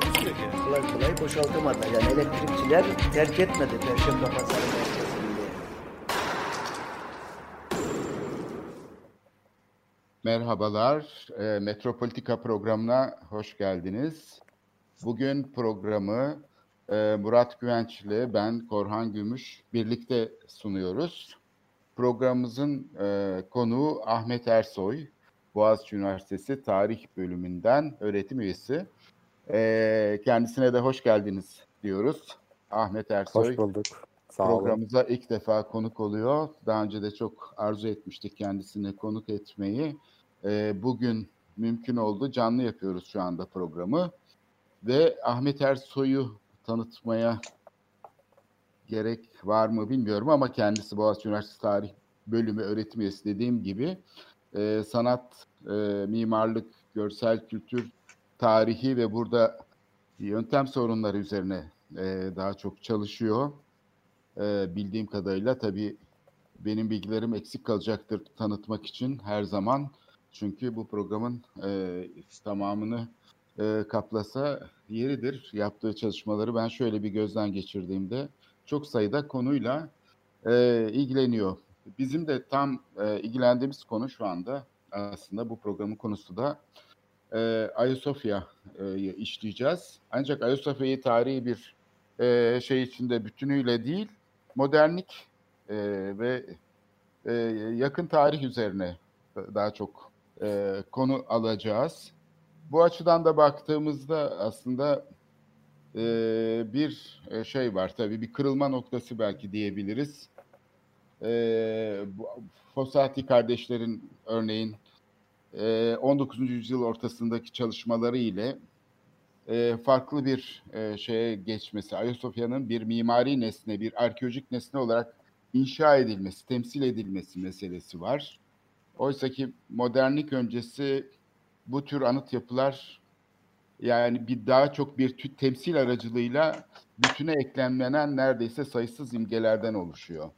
Takusuyor ki. Kolay kolay boşaltamadı. Yani elektrikçiler terk etmedi Perşembe Pazarı merkezini. Merhabalar, e, Metropolitika programına hoş geldiniz. Bugün programı e, Murat Güvenç ile ben Korhan Gümüş birlikte sunuyoruz. Programımızın e, konuğu Ahmet Ersoy, Boğaziçi Üniversitesi Tarih Bölümünden öğretim üyesi. E, kendisine de hoş geldiniz diyoruz. Ahmet Ersoy. Hoş bulduk. Sağ olun. Programımıza ilk defa konuk oluyor. Daha önce de çok arzu etmiştik kendisine konuk etmeyi. Ee, bugün mümkün oldu. Canlı yapıyoruz şu anda programı. Ve Ahmet Ersoy'u tanıtmaya gerek var mı bilmiyorum ama kendisi Boğaziçi Üniversitesi Tarih Bölümü öğretim üyesi dediğim gibi e, sanat, e, mimarlık, görsel kültür tarihi ve burada yöntem sorunları üzerine e, daha çok çalışıyor. Ee, bildiğim kadarıyla tabii benim bilgilerim eksik kalacaktır tanıtmak için her zaman. Çünkü bu programın e, tamamını e, kaplasa yeridir. Yaptığı çalışmaları ben şöyle bir gözden geçirdiğimde çok sayıda konuyla e, ilgileniyor. Bizim de tam e, ilgilendiğimiz konu şu anda aslında bu programın konusu da e, Ayasofya'yı işleyeceğiz. Ancak Ayasofya'yı tarihi bir e, şey içinde bütünüyle değil, modernlik e, ve e, yakın tarih üzerine daha çok e, konu alacağız. Bu açıdan da baktığımızda aslında e, bir e, şey var tabii bir kırılma noktası belki diyebiliriz. E, bu, Fossati kardeşlerin örneğin 19. yüzyıl ortasındaki çalışmaları ile e, farklı bir e, şeye geçmesi, Ayasofya'nın bir mimari nesne, bir arkeolojik nesne olarak inşa edilmesi, temsil edilmesi meselesi var. Oysa ki modernlik öncesi bu tür anıt yapılar yani bir daha çok bir tü- temsil aracılığıyla bütüne eklemlenen neredeyse sayısız imgelerden oluşuyor.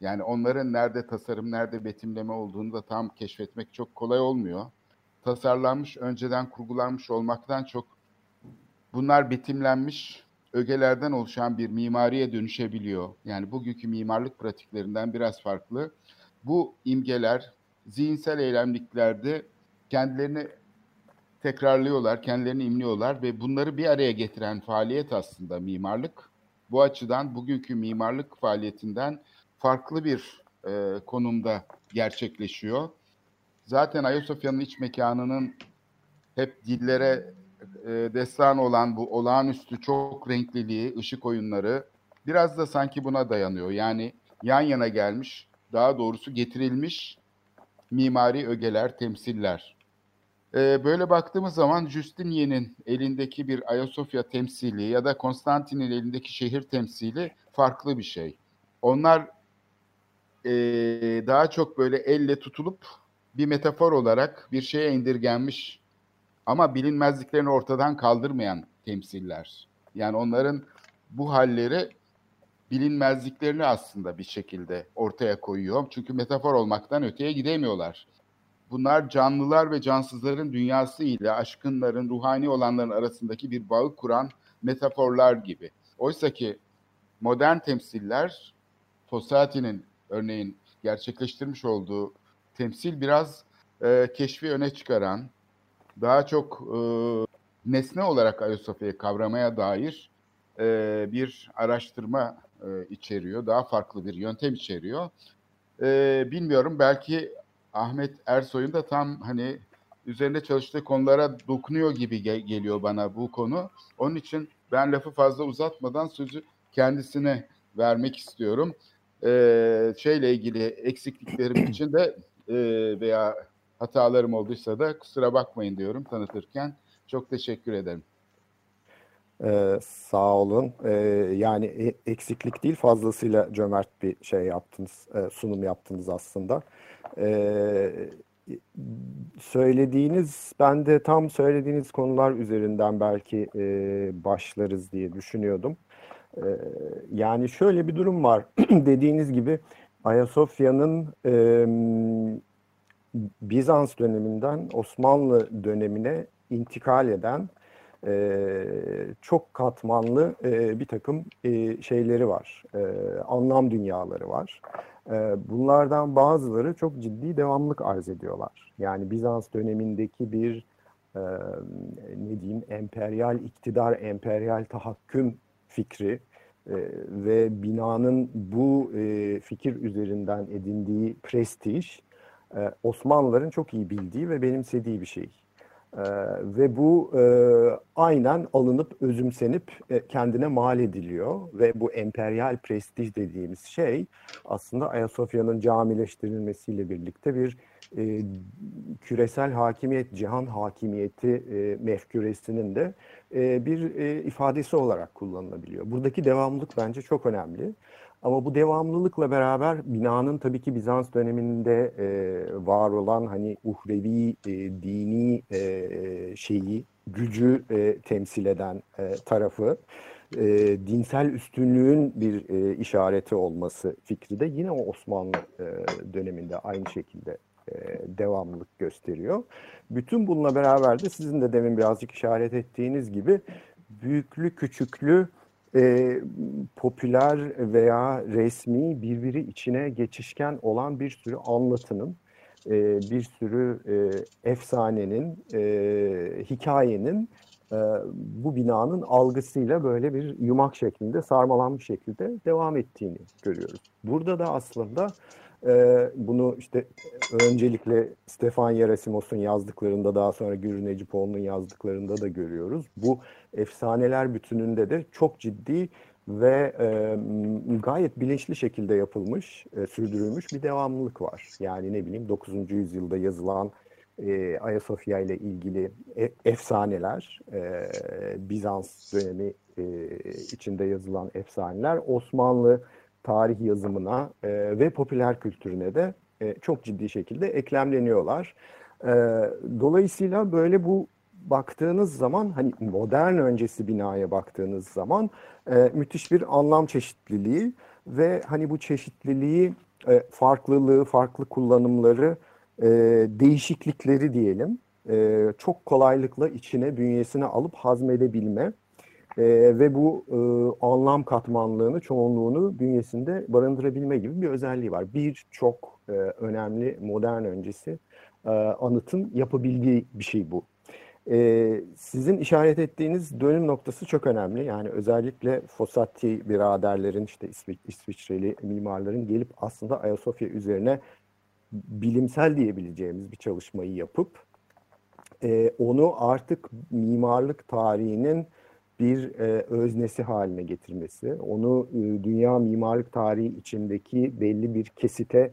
Yani onların nerede tasarım, nerede betimleme olduğunu da tam keşfetmek çok kolay olmuyor. Tasarlanmış, önceden kurgulanmış olmaktan çok bunlar betimlenmiş ögelerden oluşan bir mimariye dönüşebiliyor. Yani bugünkü mimarlık pratiklerinden biraz farklı. Bu imgeler zihinsel eylemliklerde kendilerini tekrarlıyorlar, kendilerini imliyorlar ve bunları bir araya getiren faaliyet aslında mimarlık. Bu açıdan bugünkü mimarlık faaliyetinden farklı bir e, konumda gerçekleşiyor. Zaten Ayasofya'nın iç mekanının hep dillere e, destan olan bu olağanüstü çok renkliliği, ışık oyunları biraz da sanki buna dayanıyor. Yani yan yana gelmiş, daha doğrusu getirilmiş mimari ögeler, temsiller. E, böyle baktığımız zaman Justinian'in elindeki bir Ayasofya temsili ya da Konstantin'in elindeki şehir temsili farklı bir şey. Onlar e, daha çok böyle elle tutulup bir metafor olarak bir şeye indirgenmiş ama bilinmezliklerini ortadan kaldırmayan temsiller. Yani onların bu halleri bilinmezliklerini aslında bir şekilde ortaya koyuyor. Çünkü metafor olmaktan öteye gidemiyorlar. Bunlar canlılar ve cansızların dünyası ile aşkınların, ruhani olanların arasındaki bir bağı kuran metaforlar gibi. Oysa ki modern temsiller, Fossati'nin örneğin gerçekleştirmiş olduğu temsil biraz e, keşfi öne çıkaran, daha çok e, nesne olarak Ayasofya'yı kavramaya dair e, bir araştırma e, içeriyor. Daha farklı bir yöntem içeriyor. E, bilmiyorum belki Ahmet Ersoy'un da tam hani üzerinde çalıştığı konulara dokunuyor gibi ge- geliyor bana bu konu. Onun için ben lafı fazla uzatmadan sözü kendisine vermek istiyorum. E, şeyle ilgili eksikliklerim için de e, veya hatalarım olduysa da kusura bakmayın diyorum tanıtırken. Çok teşekkür ederim. Ee, sağ olun. Ee, yani e- eksiklik değil fazlasıyla cömert bir şey yaptınız, e, sunum yaptınız aslında. Ee, söylediğiniz, ben de tam söylediğiniz konular üzerinden belki e, başlarız diye düşünüyordum. Ee, yani şöyle bir durum var. Dediğiniz gibi Ayasofya'nın e, Bizans döneminden Osmanlı dönemine intikal eden e, çok katmanlı e, bir takım e, şeyleri var, e, anlam dünyaları var. E, bunlardan bazıları çok ciddi devamlık arz ediyorlar. Yani Bizans dönemindeki bir e, ne diyeyim emperyal iktidar, emperyal tahakküm fikri e, ve binanın bu e, fikir üzerinden edindiği prestij e, Osmanlıların çok iyi bildiği ve benimsediği bir şey. Ve bu aynen alınıp özümsenip kendine mal ediliyor ve bu emperyal prestij dediğimiz şey aslında Ayasofya'nın camileştirilmesiyle birlikte bir e, küresel hakimiyet, cihan hakimiyeti e, mefküresinin de e, bir e, ifadesi olarak kullanılabiliyor. Buradaki devamlılık bence çok önemli. Ama bu devamlılıkla beraber binanın tabii ki Bizans döneminde e, var olan hani uhrevi, e, dini e, şeyi, gücü e, temsil eden e, tarafı, e, dinsel üstünlüğün bir e, işareti olması fikri de yine o Osmanlı e, döneminde aynı şekilde devamlılık gösteriyor. Bütün bununla beraber de sizin de demin birazcık işaret ettiğiniz gibi büyüklü küçüklü e, popüler veya resmi birbiri içine geçişken olan bir sürü anlatının, e, bir sürü e, efsanenin, e, hikayenin e, bu binanın algısıyla böyle bir yumak şeklinde, sarmalanmış şekilde devam ettiğini görüyoruz. Burada da aslında e, bunu işte öncelikle Stefan Yerasimos'un yazdıklarında daha sonra Gürü Necipoğlu'nun yazdıklarında da görüyoruz. Bu efsaneler bütününde de çok ciddi ve e, gayet bilinçli şekilde yapılmış, e, sürdürülmüş bir devamlılık var. Yani ne bileyim 9. yüzyılda yazılan e, Ayasofya ile ilgili e, efsaneler, e, Bizans dönemi e, içinde yazılan efsaneler, Osmanlı tarih yazımına e, ve popüler kültürüne de e, çok ciddi şekilde eklemleniyorlar. E, dolayısıyla böyle bu baktığınız zaman hani modern öncesi binaya baktığınız zaman e, müthiş bir anlam çeşitliliği ve hani bu çeşitliliği e, farklılığı, farklı kullanımları, e, değişiklikleri diyelim e, çok kolaylıkla içine, bünyesine alıp hazmedebilme e, ve bu e, anlam katmanlığını, çoğunluğunu bünyesinde barındırabilme gibi bir özelliği var. Birçok e, önemli modern öncesi e, anıtın yapabildiği bir şey bu. E, sizin işaret ettiğiniz dönüm noktası çok önemli. Yani özellikle Fossati biraderlerin, işte İsviç, İsviçreli mimarların gelip aslında Ayasofya üzerine bilimsel diyebileceğimiz bir çalışmayı yapıp e, onu artık mimarlık tarihinin bir e, öznesi haline getirmesi, onu e, dünya mimarlık tarihi içindeki belli bir kesite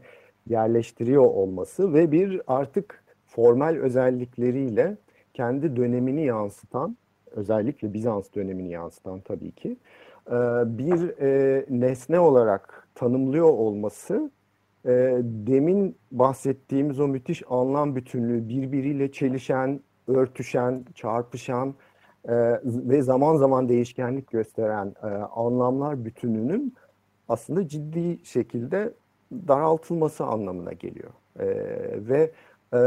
yerleştiriyor olması ve bir artık formel özellikleriyle kendi dönemini yansıtan, özellikle Bizans dönemini yansıtan tabii ki, e, bir e, nesne olarak tanımlıyor olması e, demin bahsettiğimiz o müthiş anlam bütünlüğü birbiriyle çelişen, örtüşen, çarpışan, e, ve zaman zaman değişkenlik gösteren e, anlamlar bütününün aslında ciddi şekilde daraltılması anlamına geliyor. E, ve e,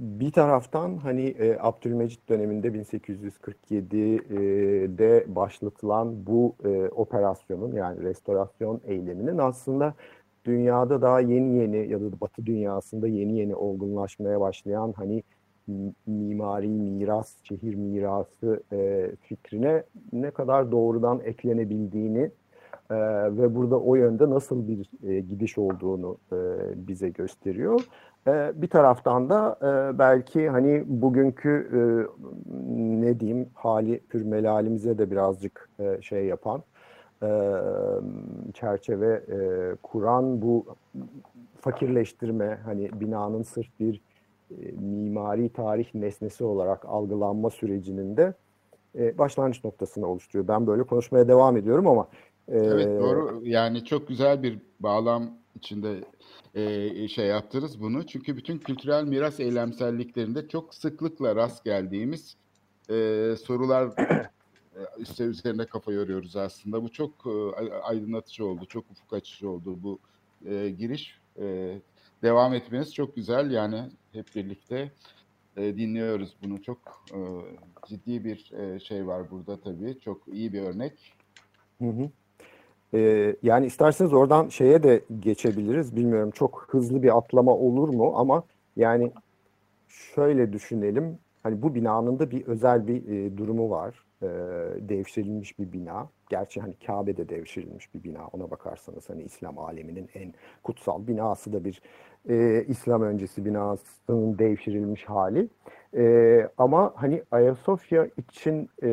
bir taraftan hani e, Abdülmecit döneminde 1847'de başlatılan bu e, operasyonun yani restorasyon eyleminin aslında dünyada daha yeni yeni ya da Batı dünyasında yeni yeni olgunlaşmaya başlayan hani mimari miras, şehir mirası e, fikrine ne kadar doğrudan eklenebildiğini e, ve burada o yönde nasıl bir e, gidiş olduğunu e, bize gösteriyor. E, bir taraftan da e, belki hani bugünkü e, ne diyeyim hali pür melalimize de birazcık e, şey yapan e, çerçeve e, kuran bu fakirleştirme hani binanın sırf bir mimari tarih nesnesi olarak algılanma sürecinin de e, başlangıç noktasını oluşturuyor. Ben böyle konuşmaya devam ediyorum ama e, Evet doğru. Yani çok güzel bir bağlam içinde e, şey yaptınız bunu. Çünkü bütün kültürel miras eylemselliklerinde çok sıklıkla rast geldiğimiz e, sorular e, işte üzerine kafa yoruyoruz aslında. Bu çok e, aydınlatıcı oldu, çok ufuk açıcı oldu bu e, giriş. E, devam etmeniz çok güzel yani hep birlikte e, dinliyoruz bunu. Çok e, ciddi bir e, şey var burada tabii. Çok iyi bir örnek. Hı hı. Ee, yani isterseniz oradan şeye de geçebiliriz. Bilmiyorum çok hızlı bir atlama olur mu ama yani şöyle düşünelim. Hani bu binanın da bir özel bir e, durumu var. E, devşirilmiş bir bina. Gerçi hani Kabe'de devşirilmiş bir bina. Ona bakarsanız hani İslam aleminin en kutsal binası da bir e, İslam öncesi binasının devşirilmiş hali. E, ama hani Ayasofya için e,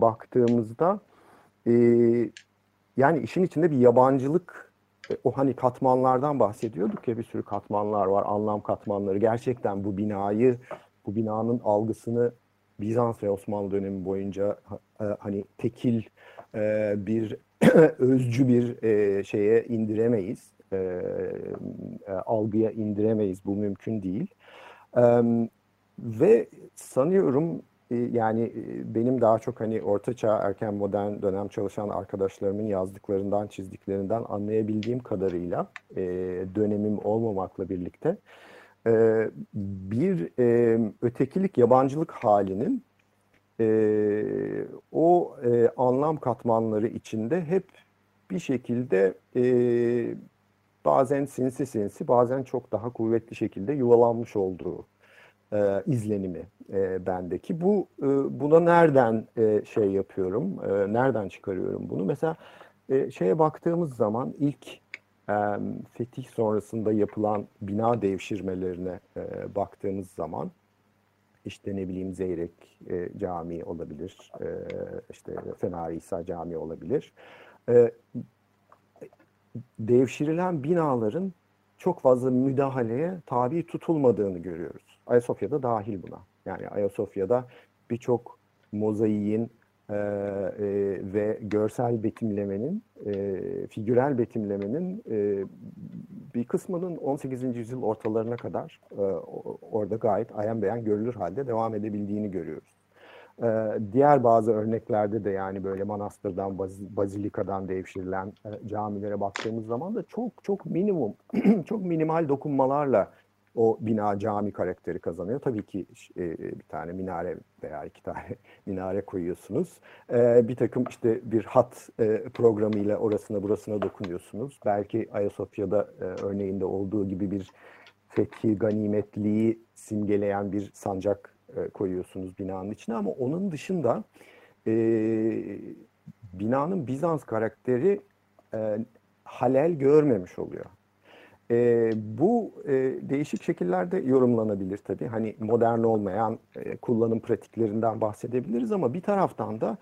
baktığımızda e, yani işin içinde bir yabancılık e, o hani katmanlardan bahsediyorduk ya bir sürü katmanlar var, anlam katmanları. Gerçekten bu binayı, bu binanın algısını Bizans ve Osmanlı dönemi boyunca e, hani tekil e, bir özcü bir şeye indiremeyiz. Algıya indiremeyiz. Bu mümkün değil. Ve sanıyorum yani e, benim daha çok hani ortaçağ erken modern dönem çalışan arkadaşlarımın yazdıklarından çizdiklerinden anlayabildiğim kadarıyla e, dönemim olmamakla birlikte e, bir ötekilik yabancılık halinin o anlam katmanları içinde hep bir şekilde bazen sinsi sinsi bazen çok daha kuvvetli şekilde yuvalanmış olduğu e, izlenimi e, bendeki. Bu e, buna nereden e, şey yapıyorum, e, nereden çıkarıyorum bunu? Mesela e, şeye baktığımız zaman ilk e, fetih sonrasında yapılan bina devşirmelerine e, baktığımız zaman işte ne bileyim Zeyrek e, Camii olabilir, e, işte Fener İsa Camii olabilir. E, devşirilen binaların çok fazla müdahaleye tabi tutulmadığını görüyoruz. Ayasofya'da dahil buna. Yani Ayasofya'da birçok mozaiğin e, e, ve görsel betimlemenin, e, figürel betimlemenin e, bir kısmının 18. yüzyıl ortalarına kadar e, orada gayet ayan beyan görülür halde devam edebildiğini görüyoruz. Ee, diğer bazı örneklerde de yani böyle manastırdan, baz, bazilikadan devşirilen e, camilere baktığımız zaman da çok çok minimum, çok minimal dokunmalarla o bina cami karakteri kazanıyor. Tabii ki e, bir tane minare veya iki tane minare koyuyorsunuz. E, bir takım işte bir hat e, programıyla orasına burasına dokunuyorsunuz. Belki Ayasofya'da e, örneğinde olduğu gibi bir fethi, ganimetliği simgeleyen bir sancak e, koyuyorsunuz binanın içine ama onun dışında e, binanın Bizans karakteri e, halel görmemiş oluyor. E, bu e, değişik şekillerde yorumlanabilir tabii. Hani modern olmayan e, kullanım pratiklerinden bahsedebiliriz ama bir taraftan da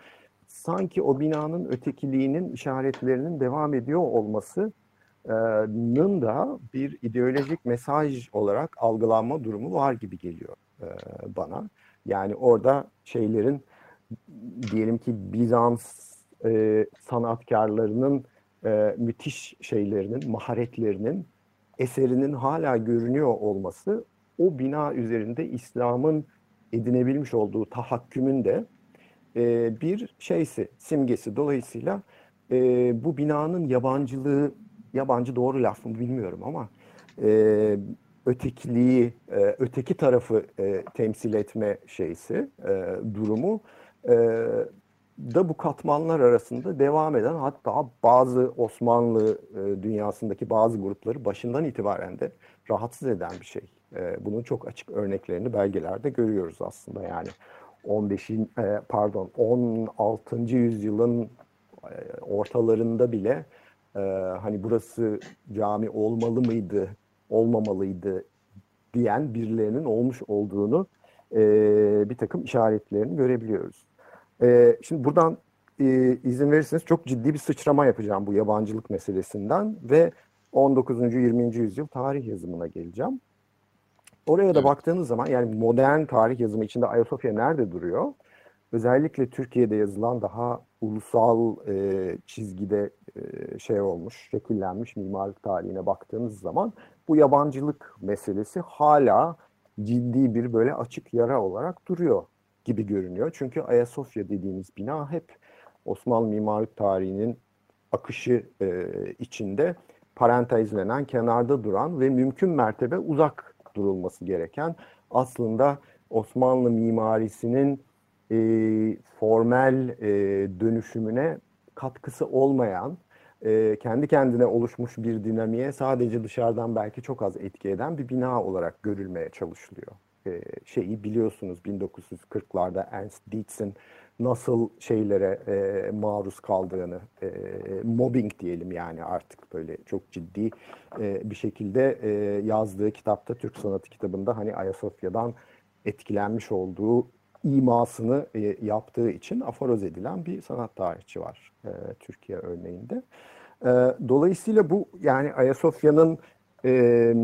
sanki o binanın ötekiliğinin işaretlerinin devam ediyor olmasının da bir ideolojik mesaj olarak algılanma durumu var gibi geliyor bana. Yani orada şeylerin diyelim ki Bizans sanatkarlarının müthiş şeylerinin, maharetlerinin eserinin hala görünüyor olması o bina üzerinde İslam'ın edinebilmiş olduğu tahakkümün de e, bir şeysi, simgesi. Dolayısıyla e, bu binanın yabancılığı, yabancı doğru laf mı bilmiyorum ama e, ötekiliği, e, öteki tarafı e, temsil etme şeysi, e, durumu e, da bu katmanlar arasında devam eden hatta bazı Osmanlı e, dünyasındaki bazı grupları başından itibaren de rahatsız eden bir şey. E, bunun çok açık örneklerini belgelerde görüyoruz aslında yani 15. E, pardon 16. yüzyılın e, ortalarında bile e, hani burası cami olmalı mıydı, olmamalıydı diyen birilerinin olmuş olduğunu e, bir takım işaretlerini görebiliyoruz. E, şimdi buradan e, izin verirseniz çok ciddi bir sıçrama yapacağım bu yabancılık meselesinden ve 19. 20. yüzyıl tarih yazımına geleceğim. Oraya da evet. baktığınız zaman yani modern tarih yazımı içinde Ayasofya nerede duruyor? özellikle Türkiye'de yazılan daha ulusal e, çizgide e, şey olmuş, şekillenmiş mimarlık tarihine baktığınız zaman bu yabancılık meselesi hala ciddi bir böyle açık yara olarak duruyor gibi görünüyor. Çünkü Ayasofya dediğimiz bina hep Osmanlı mimarlık tarihinin akışı e, içinde parantezlenen, kenarda duran ve mümkün mertebe uzak durulması gereken aslında Osmanlı mimarisinin e, formel e, dönüşümüne katkısı olmayan, e, kendi kendine oluşmuş bir dinamiğe sadece dışarıdan belki çok az etki eden bir bina olarak görülmeye çalışılıyor. E, şeyi biliyorsunuz 1940'larda Ernst Dietz'in nasıl şeylere e, maruz kaldığını, e, mobbing diyelim yani artık böyle çok ciddi e, bir şekilde e, yazdığı kitapta, Türk Sanatı kitabında hani Ayasofya'dan etkilenmiş olduğu imasını e, yaptığı için aforoz edilen bir sanat tarihçi var e, Türkiye örneğinde. E, dolayısıyla bu yani Ayasofya'nın e,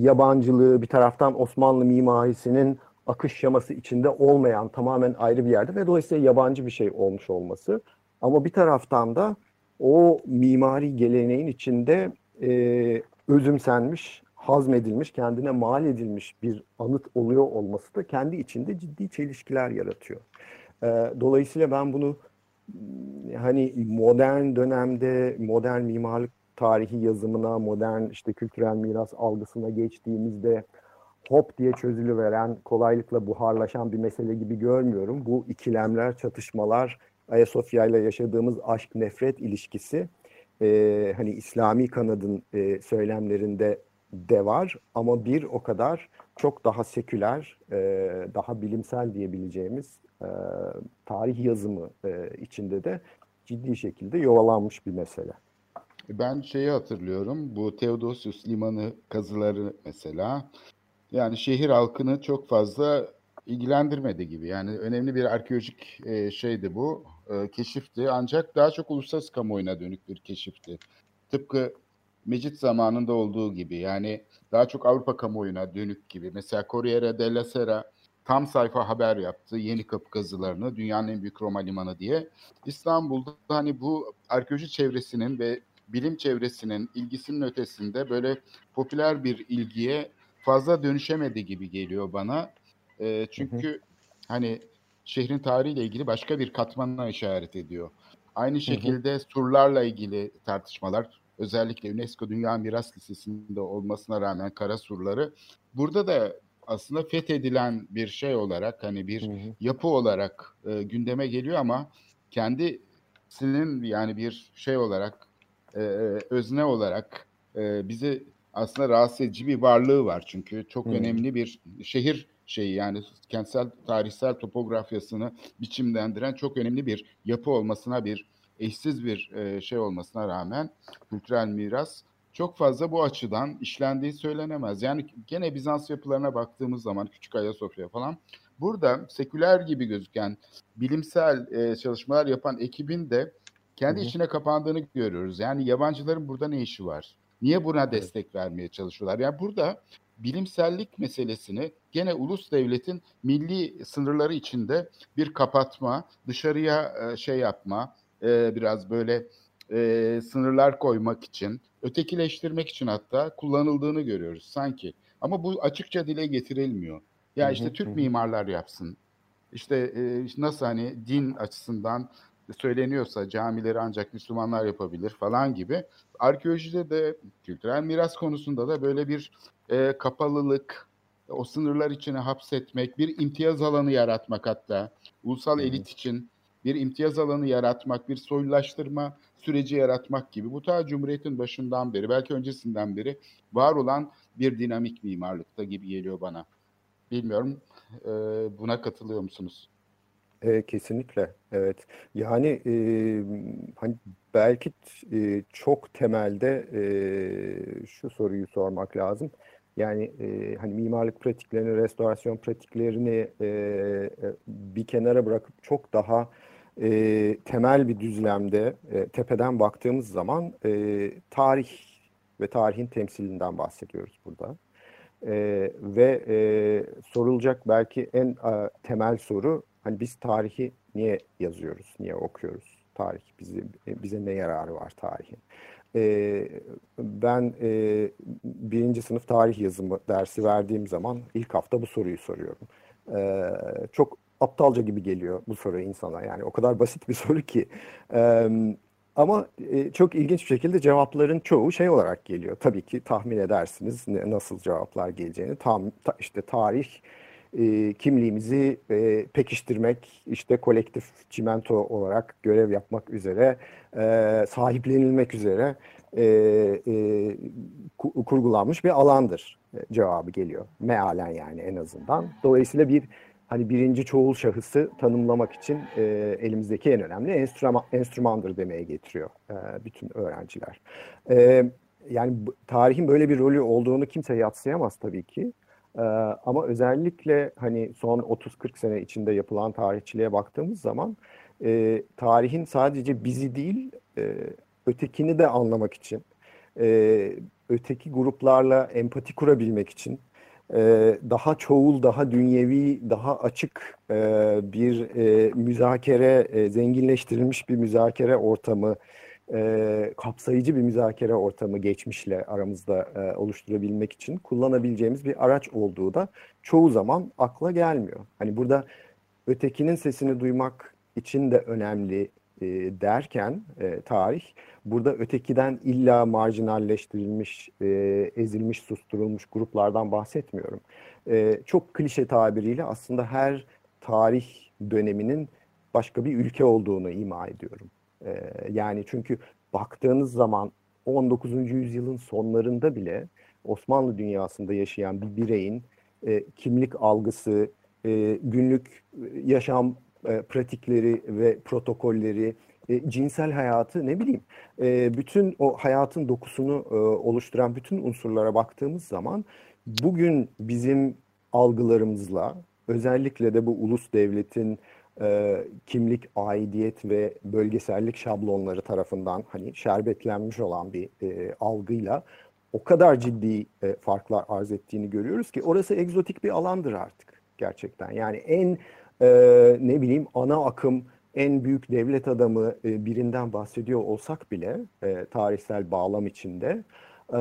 yabancılığı bir taraftan Osmanlı mimarisinin akış şaması içinde olmayan tamamen ayrı bir yerde ve dolayısıyla yabancı bir şey olmuş olması. Ama bir taraftan da o mimari geleneğin içinde e, özümsenmiş, hazmedilmiş, kendine mal edilmiş bir anıt oluyor olması da kendi içinde ciddi çelişkiler yaratıyor. E, dolayısıyla ben bunu hani modern dönemde modern mimarlık tarihi yazımına, modern işte kültürel miras algısına geçtiğimizde hop diye çözülüveren, kolaylıkla buharlaşan bir mesele gibi görmüyorum. Bu ikilemler, çatışmalar, Ayasofya ile yaşadığımız aşk-nefret ilişkisi e, hani İslami kanadın e, söylemlerinde de var ama bir o kadar çok daha seküler, e, daha bilimsel diyebileceğimiz e, tarih yazımı e, içinde de ciddi şekilde yovalanmış bir mesele. Ben şeyi hatırlıyorum, bu Theodosius Limanı kazıları mesela. Yani şehir halkını çok fazla ilgilendirmedi gibi. Yani önemli bir arkeolojik e, şeydi bu, e, keşifti. Ancak daha çok uluslararası kamuoyuna dönük bir keşifti. Tıpkı Mecit zamanında olduğu gibi. Yani daha çok Avrupa kamuoyuna dönük gibi. Mesela Corriere della Sera tam sayfa haber yaptı yeni kapı kazılarını dünyanın en büyük Roma limanı diye. İstanbul'da hani bu arkeoloji çevresinin ve bilim çevresinin ilgisinin ötesinde böyle popüler bir ilgiye fazla dönüşemedi gibi geliyor bana. E, çünkü hı hı. hani şehrin tarihiyle ilgili başka bir katmanına işaret ediyor. Aynı şekilde hı hı. surlarla ilgili tartışmalar özellikle UNESCO Dünya Miras Listesi'nde olmasına rağmen kara surları burada da aslında fethedilen bir şey olarak hani bir hı hı. yapı olarak e, gündeme geliyor ama kendisinin yani bir şey olarak e, özne olarak e, bizi aslında rahatsız edici bir varlığı var çünkü çok hmm. önemli bir şehir şeyi yani kentsel tarihsel topografyasını biçimlendiren çok önemli bir yapı olmasına bir eşsiz bir e, şey olmasına rağmen kültürel miras çok fazla bu açıdan işlendiği söylenemez. Yani gene Bizans yapılarına baktığımız zaman Küçük Ayasofya falan burada seküler gibi gözüken bilimsel e, çalışmalar yapan ekibin de kendi hı hı. içine kapandığını görüyoruz. Yani yabancıların burada ne işi var? Niye buna evet. destek vermeye çalışıyorlar? Yani burada bilimsellik meselesini gene ulus devletin milli sınırları içinde bir kapatma, dışarıya e, şey yapma, e, biraz böyle e, sınırlar koymak için, ötekileştirmek için hatta kullanıldığını görüyoruz sanki. Ama bu açıkça dile getirilmiyor. Ya işte Türk mimarlar yapsın. İşte nasıl hani din açısından söyleniyorsa camileri ancak Müslümanlar yapabilir falan gibi. Arkeolojide de kültürel miras konusunda da böyle bir e, kapalılık, o sınırlar içine hapsetmek, bir imtiyaz alanı yaratmak hatta ulusal Hı-hı. elit için bir imtiyaz alanı yaratmak, bir soylulaştırma süreci yaratmak gibi bu ta Cumhuriyet'in başından beri, belki öncesinden beri var olan bir dinamik mimarlıkta gibi geliyor bana. Bilmiyorum e, buna katılıyor musunuz? E, kesinlikle evet. Yani e, hani belki e, çok temelde e, şu soruyu sormak lazım. Yani e, hani mimarlık pratiklerini, restorasyon pratiklerini e, e, bir kenara bırakıp çok daha e, temel bir düzlemde e, tepeden baktığımız zaman e, tarih ve tarihin temsilinden bahsediyoruz burada. E, ve e, sorulacak belki en e, temel soru Hani biz tarihi niye yazıyoruz, niye okuyoruz? Tarih bizi, bize ne yararı var tarihin? E, ben e, birinci sınıf tarih yazımı dersi verdiğim zaman ilk hafta bu soruyu soruyorum. E, çok aptalca gibi geliyor bu soru insana. Yani o kadar basit bir soru ki. E, ama e, çok ilginç bir şekilde cevapların çoğu şey olarak geliyor. Tabii ki tahmin edersiniz ne, nasıl cevaplar geleceğini. Tam ta, işte tarih e, kimliğimizi e, pekiştirmek, işte kolektif çimento olarak görev yapmak üzere, e, sahiplenilmek üzere e, e, kurgulanmış bir alandır e, cevabı geliyor. Mealen yani en azından. Dolayısıyla bir hani birinci çoğul şahısı tanımlamak için e, elimizdeki en önemli enstrüman, enstrümandır demeye getiriyor e, bütün öğrenciler. E, yani tarihin böyle bir rolü olduğunu kimse yatsıyamaz tabii ki. E, ama özellikle hani son 30-40 sene içinde yapılan tarihçiliğe baktığımız zaman e, tarihin sadece bizi değil e, ötekini de anlamak için, e, öteki gruplarla empati kurabilmek için e, daha çoğul, daha dünyevi, daha açık e, bir e, müzakere, zenginleştirilmiş bir müzakere ortamı, kapsayıcı bir müzakere ortamı geçmişle aramızda oluşturabilmek için kullanabileceğimiz bir araç olduğu da çoğu zaman akla gelmiyor. Hani burada ötekinin sesini duymak için de önemli derken tarih, Burada ötekiden illa marjinalleştirilmiş, e, ezilmiş, susturulmuş gruplardan bahsetmiyorum. E, çok klişe tabiriyle aslında her tarih döneminin başka bir ülke olduğunu ima ediyorum. E, yani çünkü baktığınız zaman 19. yüzyılın sonlarında bile Osmanlı dünyasında yaşayan bir bireyin e, kimlik algısı, e, günlük yaşam e, pratikleri ve protokolleri, e, cinsel hayatı ne bileyim e, bütün o hayatın dokusunu e, oluşturan bütün unsurlara baktığımız zaman bugün bizim algılarımızla özellikle de bu ulus devletin e, kimlik, aidiyet ve bölgesellik şablonları tarafından hani şerbetlenmiş olan bir e, algıyla o kadar ciddi e, farklar arz ettiğini görüyoruz ki orası egzotik bir alandır artık gerçekten. Yani en e, ne bileyim ana akım en büyük devlet adamı e, birinden bahsediyor olsak bile e, tarihsel bağlam içinde e,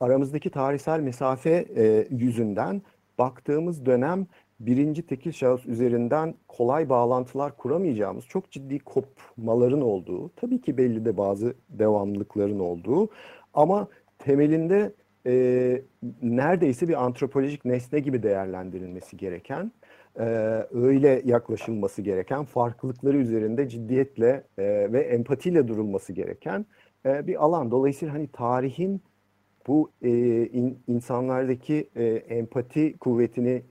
aramızdaki tarihsel mesafe yüzünden baktığımız dönem birinci tekil şahıs üzerinden kolay bağlantılar kuramayacağımız çok ciddi kopmaların olduğu, tabii ki belli de bazı devamlılıkların olduğu ama temelinde e, neredeyse bir antropolojik nesne gibi değerlendirilmesi gereken e, öyle yaklaşılması gereken, farklılıkları üzerinde ciddiyetle e, ve empatiyle durulması gereken e, bir alan. Dolayısıyla hani tarihin bu e, in, insanlardaki e, empati kuvvetini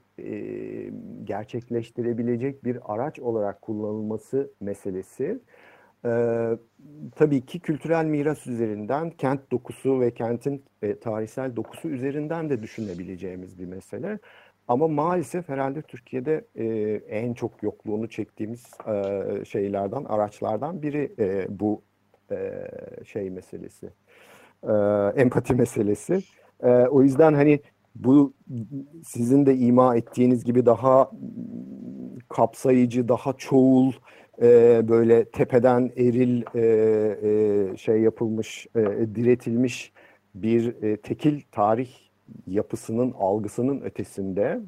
gerçekleştirebilecek bir araç olarak kullanılması meselesi e, tabii ki kültürel miras üzerinden kent dokusu ve kentin e, tarihsel dokusu üzerinden de düşünebileceğimiz bir mesele. Ama maalesef herhalde Türkiye'de e, en çok yokluğunu çektiğimiz e, şeylerden, araçlardan biri e, bu e, şey meselesi, e, empati meselesi. E, o yüzden hani bu sizin de ima ettiğiniz gibi daha kapsayıcı, daha çoğul, e, böyle tepeden eril e, e, şey yapılmış, e, diretilmiş bir e, tekil tarih yapısının, algısının ötesinde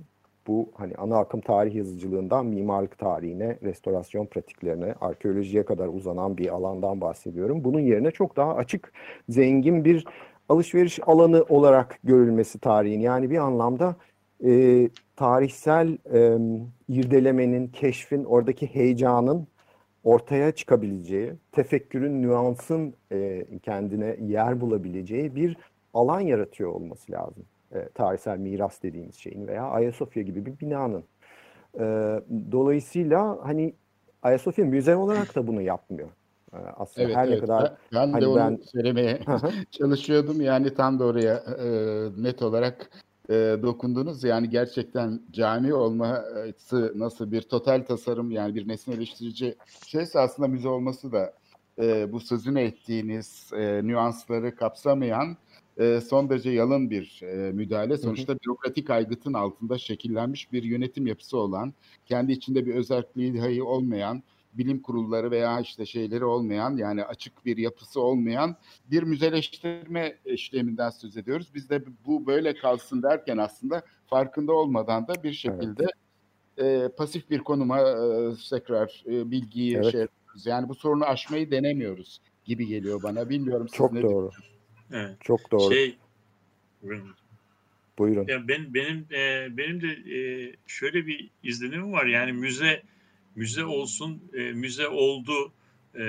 bu hani ana akım tarih yazıcılığından mimarlık tarihine, restorasyon pratiklerine, arkeolojiye kadar uzanan bir alandan bahsediyorum. Bunun yerine çok daha açık, zengin bir alışveriş alanı olarak görülmesi tarihin. Yani bir anlamda e, tarihsel e, irdelemenin, keşfin, oradaki heyecanın ortaya çıkabileceği, tefekkürün, nüansın e, kendine yer bulabileceği bir alan yaratıyor olması lazım. E, tarihsel miras dediğimiz şeyin veya Ayasofya gibi bir binanın. E, dolayısıyla hani Ayasofya müze olarak da bunu yapmıyor. E, aslında evet, her evet. ne kadar ben, ben hani de onu ben... söylemeye çalışıyordum. Yani tam da oraya e, net olarak e, dokundunuz. Yani gerçekten cami olması nasıl bir total tasarım yani bir nesneleştirici şeyse aslında müze olması da e, bu sözünü ettiğiniz e, nüansları kapsamayan e, son derece yalın bir e, müdahale. Sonuçta hı hı. bürokratik aygıtın altında şekillenmiş bir yönetim yapısı olan, kendi içinde bir özelliği dahi olmayan, bilim kurulları veya işte şeyleri olmayan yani açık bir yapısı olmayan bir müzeleştirme işleminden söz ediyoruz. Biz de bu böyle kalsın derken aslında farkında olmadan da bir şekilde evet. e, pasif bir konuma e, tekrar e, bilgiyi evet. şey yapıyoruz. Yani bu sorunu aşmayı denemiyoruz gibi geliyor bana. Bilmiyorum siz Çok ne doğru. Evet. Çok doğru. Şey, Buyurun. Ya ben benim e, benim de e, şöyle bir izlenimim var. Yani müze müze olsun, e, müze oldu e,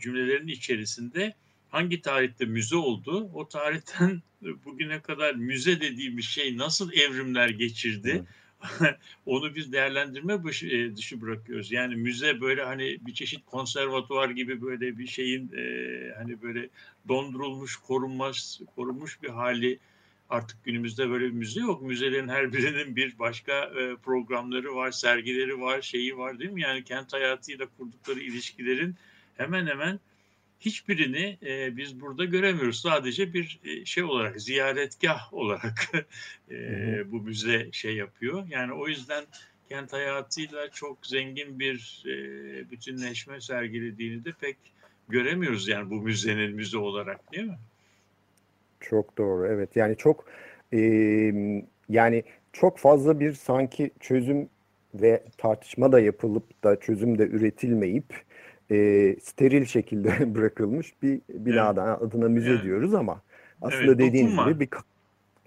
cümlelerin içerisinde hangi tarihte müze oldu, o tarihten bugüne kadar müze dediğimiz şey nasıl evrimler geçirdi, onu biz değerlendirme e, dışı bırakıyoruz. Yani müze böyle hani bir çeşit konservatuvar gibi böyle bir şeyin e, hani böyle dondurulmuş, korunmaz, korunmuş bir hali Artık günümüzde böyle bir müze yok. Müzelerin her birinin bir başka e, programları var, sergileri var, şeyi var değil mi? Yani kent hayatıyla kurdukları ilişkilerin hemen hemen hiçbirini e, biz burada göremiyoruz. Sadece bir e, şey olarak, ziyaretgah olarak e, bu müze şey yapıyor. Yani o yüzden kent hayatıyla çok zengin bir e, bütünleşme sergilediğini de pek göremiyoruz yani bu müzenin müze olarak değil mi? Çok doğru. Evet. Yani çok e, yani çok fazla bir sanki çözüm ve tartışma da yapılıp da çözüm de üretilmeyip e, steril şekilde bırakılmış bir binada evet. adına müze evet. diyoruz ama aslında evet, dediğiniz gibi bir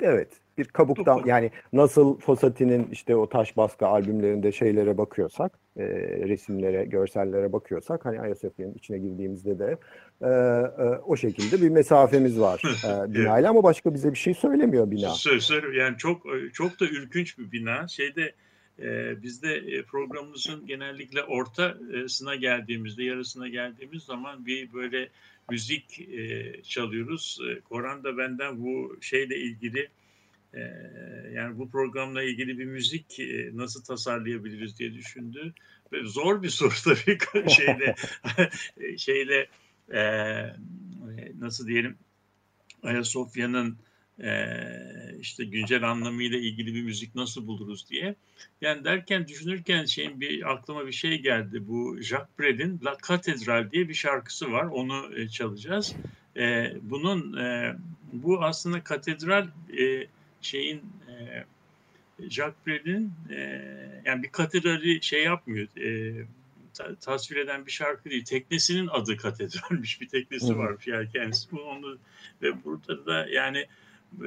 evet bir kabuktan yani nasıl Fossati'nin işte o taş baskı albümlerinde şeylere bakıyorsak e, resimlere, görsellere bakıyorsak hani Ayasofya'nın içine girdiğimizde de e, e, o şekilde bir mesafemiz var e, binayla evet. ama başka bize bir şey söylemiyor bina. Söylüyor yani çok çok da ürkünç bir bina. Şeyde e, bizde e, programımızın genellikle ortasına geldiğimizde, yarısına geldiğimiz zaman bir böyle müzik e, çalıyoruz. E, Koran da benden bu şeyle ilgili e, yani bu programla ilgili bir müzik nasıl tasarlayabiliriz diye düşündü. Ve zor bir soru tabii şeyle şeyle e, nasıl diyelim Ayasofya'nın e, işte güncel anlamıyla ilgili bir müzik nasıl buluruz diye. Yani derken düşünürken şeyin bir aklıma bir şey geldi. Bu Jacques Brel'in La Cathédrale diye bir şarkısı var. Onu e, çalacağız. E, bunun e, bu aslında katedral e, şeyin e, Jacques Brel'in e, yani bir katedrali şey yapmıyor. E, tasvir eden bir şarkı değil. Teknesinin adı katedralmiş. Bir teknesi varmış yani kendisi. Bu onu ve burada da yani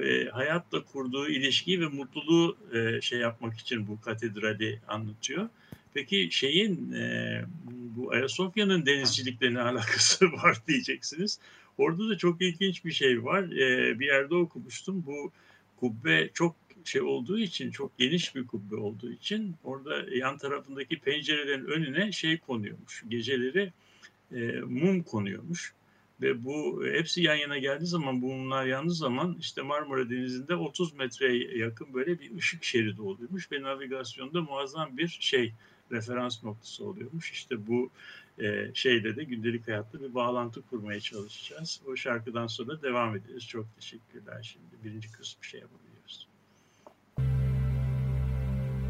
e, hayatla kurduğu ilişkiyi ve mutluluğu e, şey yapmak için bu katedrali anlatıyor. Peki şeyin e, bu Ayasofya'nın denizcilikle ne alakası var diyeceksiniz. Orada da çok ilginç bir şey var. E, bir yerde okumuştum. Bu kubbe çok şey olduğu için çok geniş bir kubbe olduğu için orada yan tarafındaki pencerelerin önüne şey konuyormuş. Geceleri e, mum konuyormuş. Ve bu hepsi yan yana geldiği zaman bu mumlar yandığı zaman işte Marmara Denizi'nde 30 metreye yakın böyle bir ışık şeridi oluyormuş ve navigasyonda muazzam bir şey referans noktası oluyormuş. İşte bu e, şeyle de gündelik hayatta bir bağlantı kurmaya çalışacağız. O şarkıdan sonra devam ederiz. Çok teşekkürler şimdi. Birinci kısmı şey yapabiliyoruz.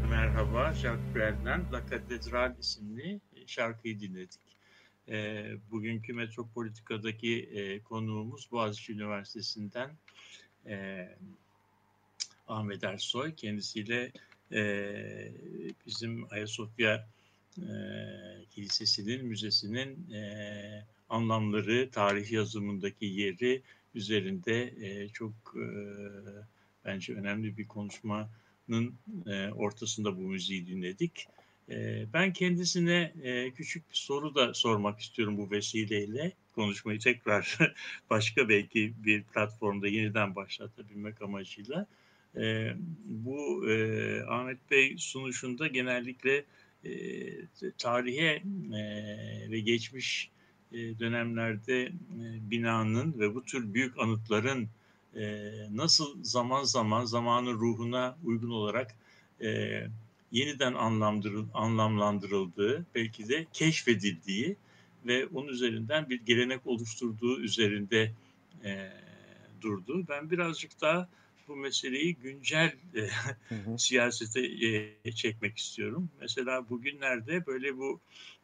Merhaba, Jacques Brel'den La Catedral isimli şarkıyı dinledik. E, bugünkü Metropolitika'daki e, konuğumuz Boğaziçi Üniversitesi'nden e, Ahmet Ersoy. Kendisiyle e, bizim Ayasofya e, Kilisesi'nin, müzesinin e, anlamları, tarih yazımındaki yeri üzerinde e, çok e, bence önemli bir konuşmanın e, ortasında bu müziği dinledik. E, ben kendisine e, küçük bir soru da sormak istiyorum bu vesileyle. Konuşmayı tekrar başka belki bir platformda yeniden başlatabilmek amacıyla. E, bu e, Ahmet Bey sunuşunda genellikle e, tarihe e, ve geçmiş e, dönemlerde e, binanın ve bu tür büyük anıtların e, nasıl zaman zaman zamanın ruhuna uygun olarak e, yeniden anlamlandırıl, anlamlandırıldığı, belki de keşfedildiği ve onun üzerinden bir gelenek oluşturduğu üzerinde e, durdu. Ben birazcık daha bu meseleyi güncel e, Hı hı. siyasete e, çekmek istiyorum. Mesela bugünlerde böyle bu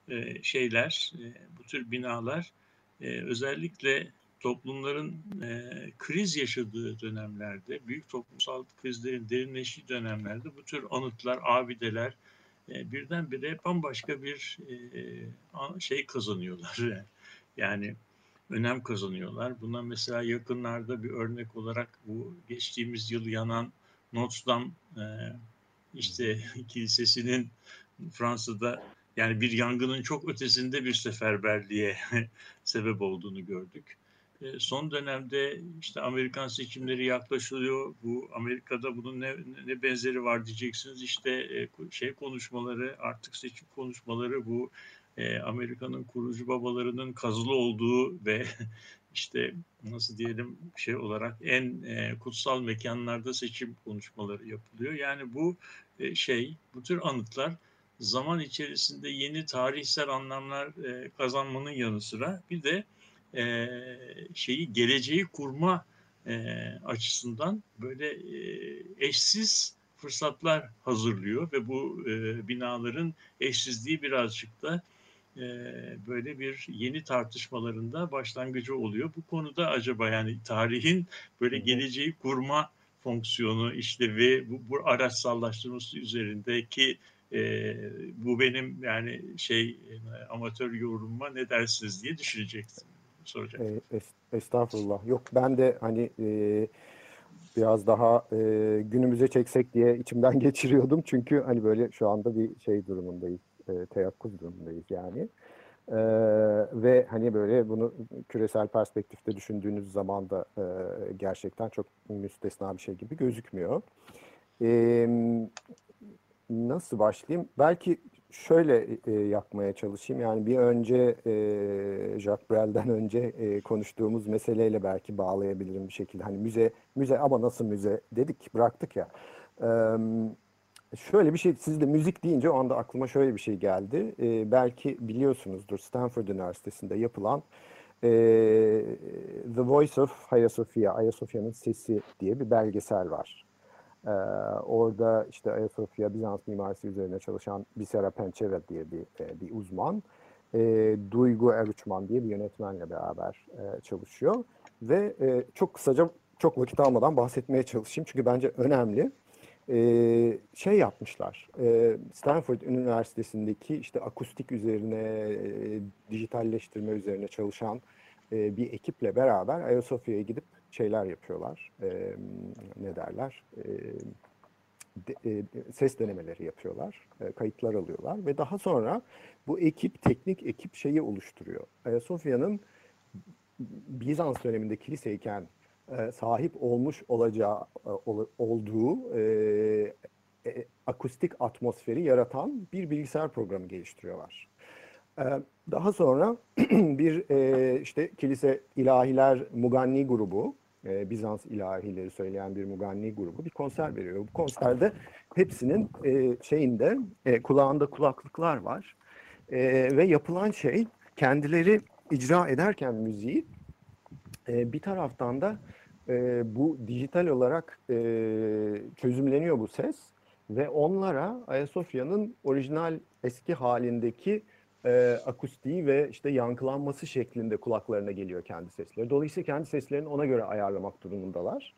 e, şeyler, e, bu tür binalar e, özellikle toplumların e, kriz yaşadığı dönemlerde, büyük toplumsal krizlerin derinleştiği dönemlerde bu tür anıtlar, abideler e, birdenbire bambaşka bir e, şey kazanıyorlar. Yani önem kazanıyorlar. Buna mesela yakınlarda bir örnek olarak bu geçtiğimiz yıl yanan Notre Dame e, işte kilisesinin Fransa'da yani bir yangının çok ötesinde bir seferberliğe sebep olduğunu gördük. E, son dönemde işte Amerikan seçimleri yaklaşılıyor. Bu Amerika'da bunun ne, ne benzeri var diyeceksiniz. İşte e, şey konuşmaları, artık seçim konuşmaları bu e, Amerika'nın kurucu babalarının kazılı olduğu ve işte nasıl diyelim şey olarak en e, kutsal mekanlarda seçim konuşmaları yapılıyor. Yani bu e, şey, bu tür anıtlar zaman içerisinde yeni tarihsel anlamlar e, kazanmanın yanı sıra bir de e, şeyi geleceği kurma e, açısından böyle e, eşsiz fırsatlar hazırlıyor ve bu e, binaların eşsizliği birazcık da e, böyle bir yeni tartışmalarında başlangıcı oluyor. Bu konuda acaba yani tarihin böyle geleceği kurma fonksiyonu işte ve bu, bu araçsallaştırması üzerindeki e, bu benim yani şey amatör yorumuma ne dersiniz diye düşüneceksin soracak. E, es- estağfurullah. Yok ben de hani e, biraz daha e, günümüze çeksek diye içimden geçiriyordum. Çünkü hani böyle şu anda bir şey durumundayız. E, teyakkuz durumundayız yani. E, ve hani böyle bunu küresel perspektifte düşündüğünüz zaman da e, gerçekten çok müstesna bir şey gibi gözükmüyor. E, nasıl başlayayım? Belki şöyle e, yapmaya çalışayım. Yani bir önce e, Jacques Brel'den önce e, konuştuğumuz meseleyle belki bağlayabilirim bir şekilde. Hani müze, müze ama nasıl müze dedik, bıraktık ya. E, şöyle bir şey, siz de müzik deyince o anda aklıma şöyle bir şey geldi. E, belki biliyorsunuzdur Stanford Üniversitesi'nde yapılan e, The Voice of Sophia, Ayasofya'nın Sesi diye bir belgesel var. Ee, orada işte Ayasofya Bizans mimarisi üzerine çalışan Bisera Pençeva diye bir, e, bir uzman, e, Duygu Eruçman diye bir yönetmenle beraber e, çalışıyor. Ve e, çok kısaca, çok vakit almadan bahsetmeye çalışayım çünkü bence önemli. E, şey yapmışlar, e, Stanford Üniversitesi'ndeki işte akustik üzerine, e, dijitalleştirme üzerine çalışan e, bir ekiple beraber Ayasofya'ya gidip şeyler yapıyorlar. E, ne derler? E, ses denemeleri yapıyorlar. Kayıtlar alıyorlar ve daha sonra bu ekip, teknik ekip şeyi oluşturuyor. Ayasofya'nın Bizans döneminde kiliseyken e, sahip olmuş olacağı e, ol, olduğu e, e, akustik atmosferi yaratan bir bilgisayar programı geliştiriyorlar. E, daha sonra bir e, işte kilise ilahiler Muganni grubu, e, Bizans ilahileri söyleyen bir Muganni grubu bir konser veriyor. Bu konserde hepsinin e, şeyinde e, kulağında kulaklıklar var e, ve yapılan şey kendileri icra ederken müziği e, bir taraftan da e, bu dijital olarak e, çözümleniyor bu ses ve onlara Ayasofya'nın orijinal eski halindeki e, akustiği ve işte yankılanması şeklinde kulaklarına geliyor kendi sesleri. Dolayısıyla kendi seslerini ona göre ayarlamak durumundalar.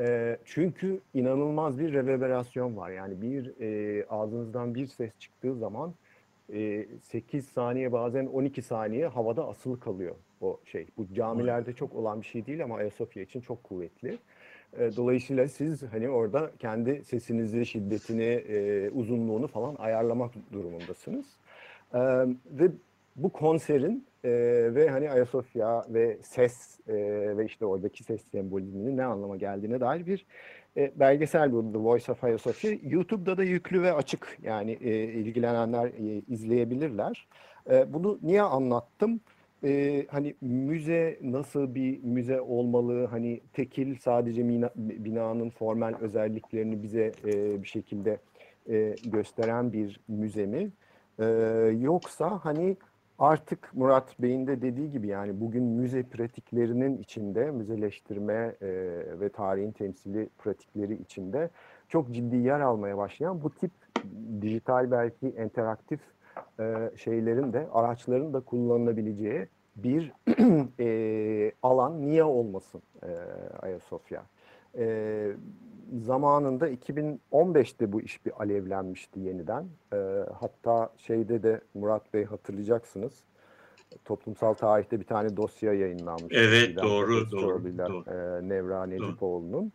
E, çünkü inanılmaz bir reverberasyon var. Yani bir e, ağzınızdan bir ses çıktığı zaman e, 8 saniye bazen 12 saniye havada asılı kalıyor o şey. Bu camilerde çok olan bir şey değil ama Ayasofya için çok kuvvetli. E, Dolayısıyla siz hani orada kendi sesinizi, şiddetini, e, uzunluğunu falan ayarlamak durumundasınız. Ee, ve bu konserin e, ve hani Ayasofya ve ses e, ve işte oradaki ses sembolizminin ne anlama geldiğine dair bir e, belgesel bu The Voice of Ayasofya. YouTube'da da yüklü ve açık yani e, ilgilenenler e, izleyebilirler. E, bunu niye anlattım? E, hani müze nasıl bir müze olmalı? Hani tekil sadece mina, binanın formal özelliklerini bize e, bir şekilde e, gösteren bir müze mi? Ee, yoksa hani artık Murat Bey'in de dediği gibi yani bugün müze pratiklerinin içinde, müzeleştirme e, ve tarihin temsili pratikleri içinde çok ciddi yer almaya başlayan bu tip dijital belki interaktif e, şeylerin de araçların da kullanılabileceği bir e, alan niye olmasın e, Ayasofya? E, zamanında 2015'te bu iş bir alevlenmişti yeniden. E, hatta şeyde de Murat Bey hatırlayacaksınız. Toplumsal tarihte bir tane dosya yayınlanmış. Evet, Eskiden doğru, doğru, doğru. E, Nevra Necipoğlu'nun.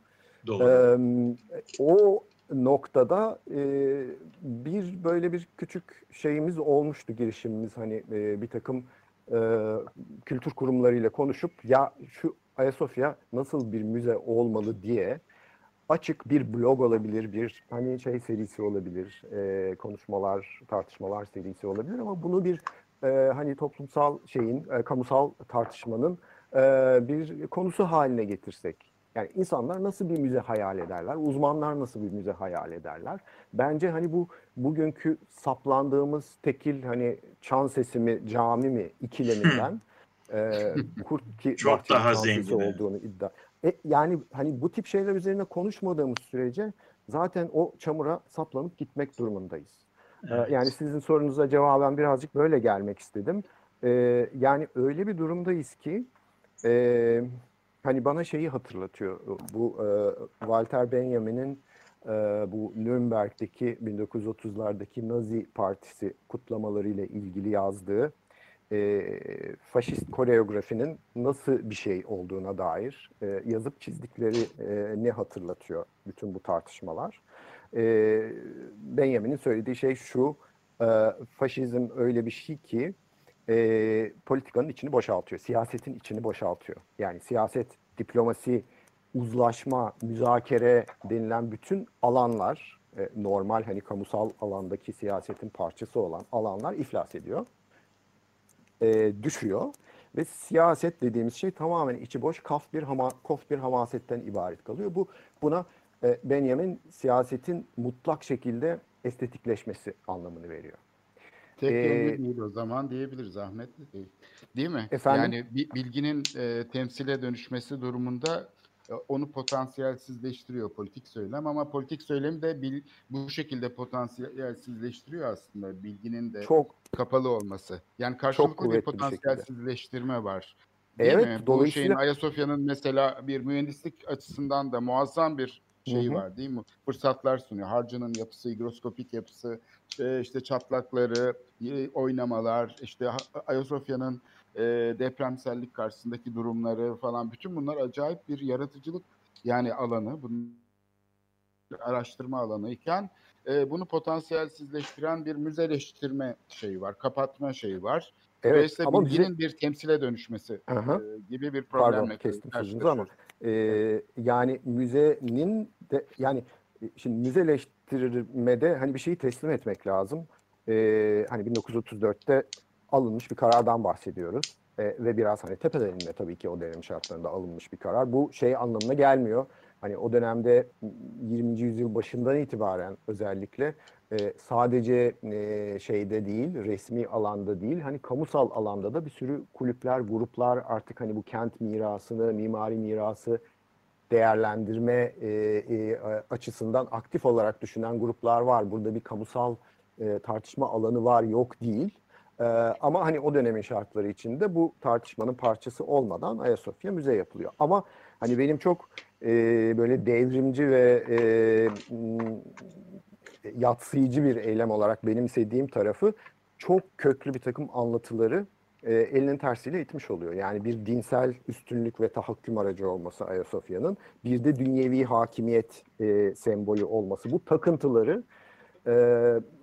Doğru. Eee, o noktada eee, bir böyle bir küçük şeyimiz olmuştu girişimimiz hani eee, bir takım eee, kültür kurumlarıyla konuşup ya şu Ayasofya nasıl bir müze olmalı diye açık bir blog olabilir, bir hani şey serisi olabilir, eee, konuşmalar, tartışmalar serisi olabilir ama bunu bir eee, hani toplumsal şeyin, eee, kamusal tartışmanın eee, bir konusu haline getirsek. Yani insanlar nasıl bir müze hayal ederler, uzmanlar nasıl bir müze hayal ederler? Bence hani bu bugünkü saplandığımız tekil hani çan sesi mi, cami mi ikileminden eee kurt ki Çok daha zengin, olduğunu iddia. E, yani hani bu tip şeyler üzerine konuşmadığımız sürece zaten o çamura saplanıp gitmek durumundayız. Evet. Yani sizin sorunuza cevaben birazcık böyle gelmek istedim. Ee, yani öyle bir durumdayız ki e, hani bana şeyi hatırlatıyor. Bu e, Walter Benjamin'in e, bu Nürnberg'deki 1930'lardaki Nazi Partisi kutlamalarıyla ilgili yazdığı e, faşist koreografinin nasıl bir şey olduğuna dair e, yazıp çizdikleri e, ne hatırlatıyor bütün bu tartışmalar. E, Benjamin'in söylediği şey şu, e, faşizm öyle bir şey ki e, politikanın içini boşaltıyor, siyasetin içini boşaltıyor. Yani siyaset, diplomasi, uzlaşma, müzakere denilen bütün alanlar, e, normal hani kamusal alandaki siyasetin parçası olan alanlar iflas ediyor e, düşüyor ve siyaset dediğimiz şey tamamen içi boş, kaf bir hama, kof bir hamasetten ibaret kalıyor. Bu buna e, Benjamin siyasetin mutlak şekilde estetikleşmesi anlamını veriyor. Tek Ee, yönlü değil o zaman diyebiliriz Ahmet. Değil, değil mi? Efendim? Yani bi- bilginin e, temsile dönüşmesi durumunda e, onu potansiyelsizleştiriyor politik söylem ama politik söylemi de bil, bu şekilde potansiyelsizleştiriyor aslında bilginin de Çok kapalı olması. Yani karşılıklı bir kuvvetli bir potansiyelsizleştirme var. Değil Evet, mi? Bu şeyin dolayısıyla- Ayasofya'nın mesela bir mühendislik açısından da muazzam bir şeyi Hı hı. var değil mi? Fırsatlar sunuyor. Harcının yapısı, higroskopik yapısı, e, işte çatlakları, e, oynamalar, işte Ayasofya'nın e, depremsellik karşısındaki durumları falan bütün bunlar acayip bir yaratıcılık yani alanı, bunun araştırma alanı iken bunu potansiyelsizleştiren bir müzeleştirme şeyi var, kapatma şeyi var. evet Dolayısıyla ama bize, bilginin bir temsile dönüşmesi Aha. gibi bir Pardon, problemle kestim karşı sözünüzü ama karşıyayız. e, yani müzenin de yani e, şimdi müzeleştirmede hani bir şeyi teslim etmek lazım. E, hani 1934'te alınmış bir karardan bahsediyoruz. E, ve biraz hani tepeden inme tabii ki o dönem şartlarında alınmış bir karar. Bu şey anlamına gelmiyor. Hani o dönemde 20. yüzyıl başından itibaren özellikle e, sadece e, şeyde değil, resmi alanda değil, hani kamusal alanda da bir sürü kulüpler, gruplar artık hani bu kent mirasını, mimari mirası değerlendirme e, e, açısından aktif olarak düşünen gruplar var. Burada bir kamusal e, tartışma alanı var, yok değil. E, ama hani o dönemin şartları içinde bu tartışmanın parçası olmadan Ayasofya müze yapılıyor. Ama hani benim çok e, böyle devrimci ve e, yatsıyıcı bir eylem olarak benimsediğim tarafı çok köklü bir takım anlatıları e, elinin tersiyle itmiş oluyor. Yani bir dinsel üstünlük ve tahakküm aracı olması Ayasofya'nın, bir de dünyevi hakimiyet e, sembolü olması. Bu takıntıları e,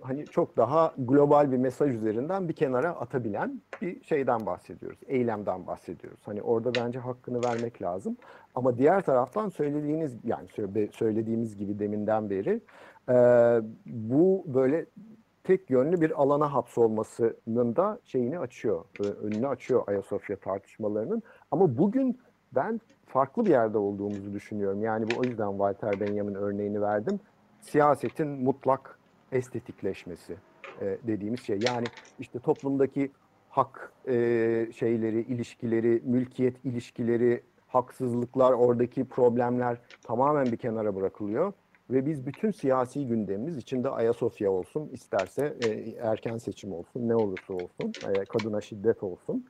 hani çok daha global bir mesaj üzerinden bir kenara atabilen bir şeyden bahsediyoruz, eylemden bahsediyoruz. Hani orada bence hakkını vermek lazım. Ama diğer taraftan söylediğiniz yani söyle- söylediğimiz gibi deminden beri e, bu böyle tek yönlü bir alana hapsolmasının da şeyini açıyor, önünü açıyor Ayasofya tartışmalarının. Ama bugün ben farklı bir yerde olduğumuzu düşünüyorum. Yani bu o yüzden Walter Benjamin örneğini verdim. Siyasetin mutlak estetikleşmesi e, dediğimiz şey. Yani işte toplumdaki hak e, şeyleri, ilişkileri, mülkiyet ilişkileri, haksızlıklar, oradaki problemler tamamen bir kenara bırakılıyor. Ve biz bütün siyasi gündemimiz içinde Ayasofya olsun, isterse e, erken seçim olsun, ne olursa olsun, e, kadına şiddet olsun.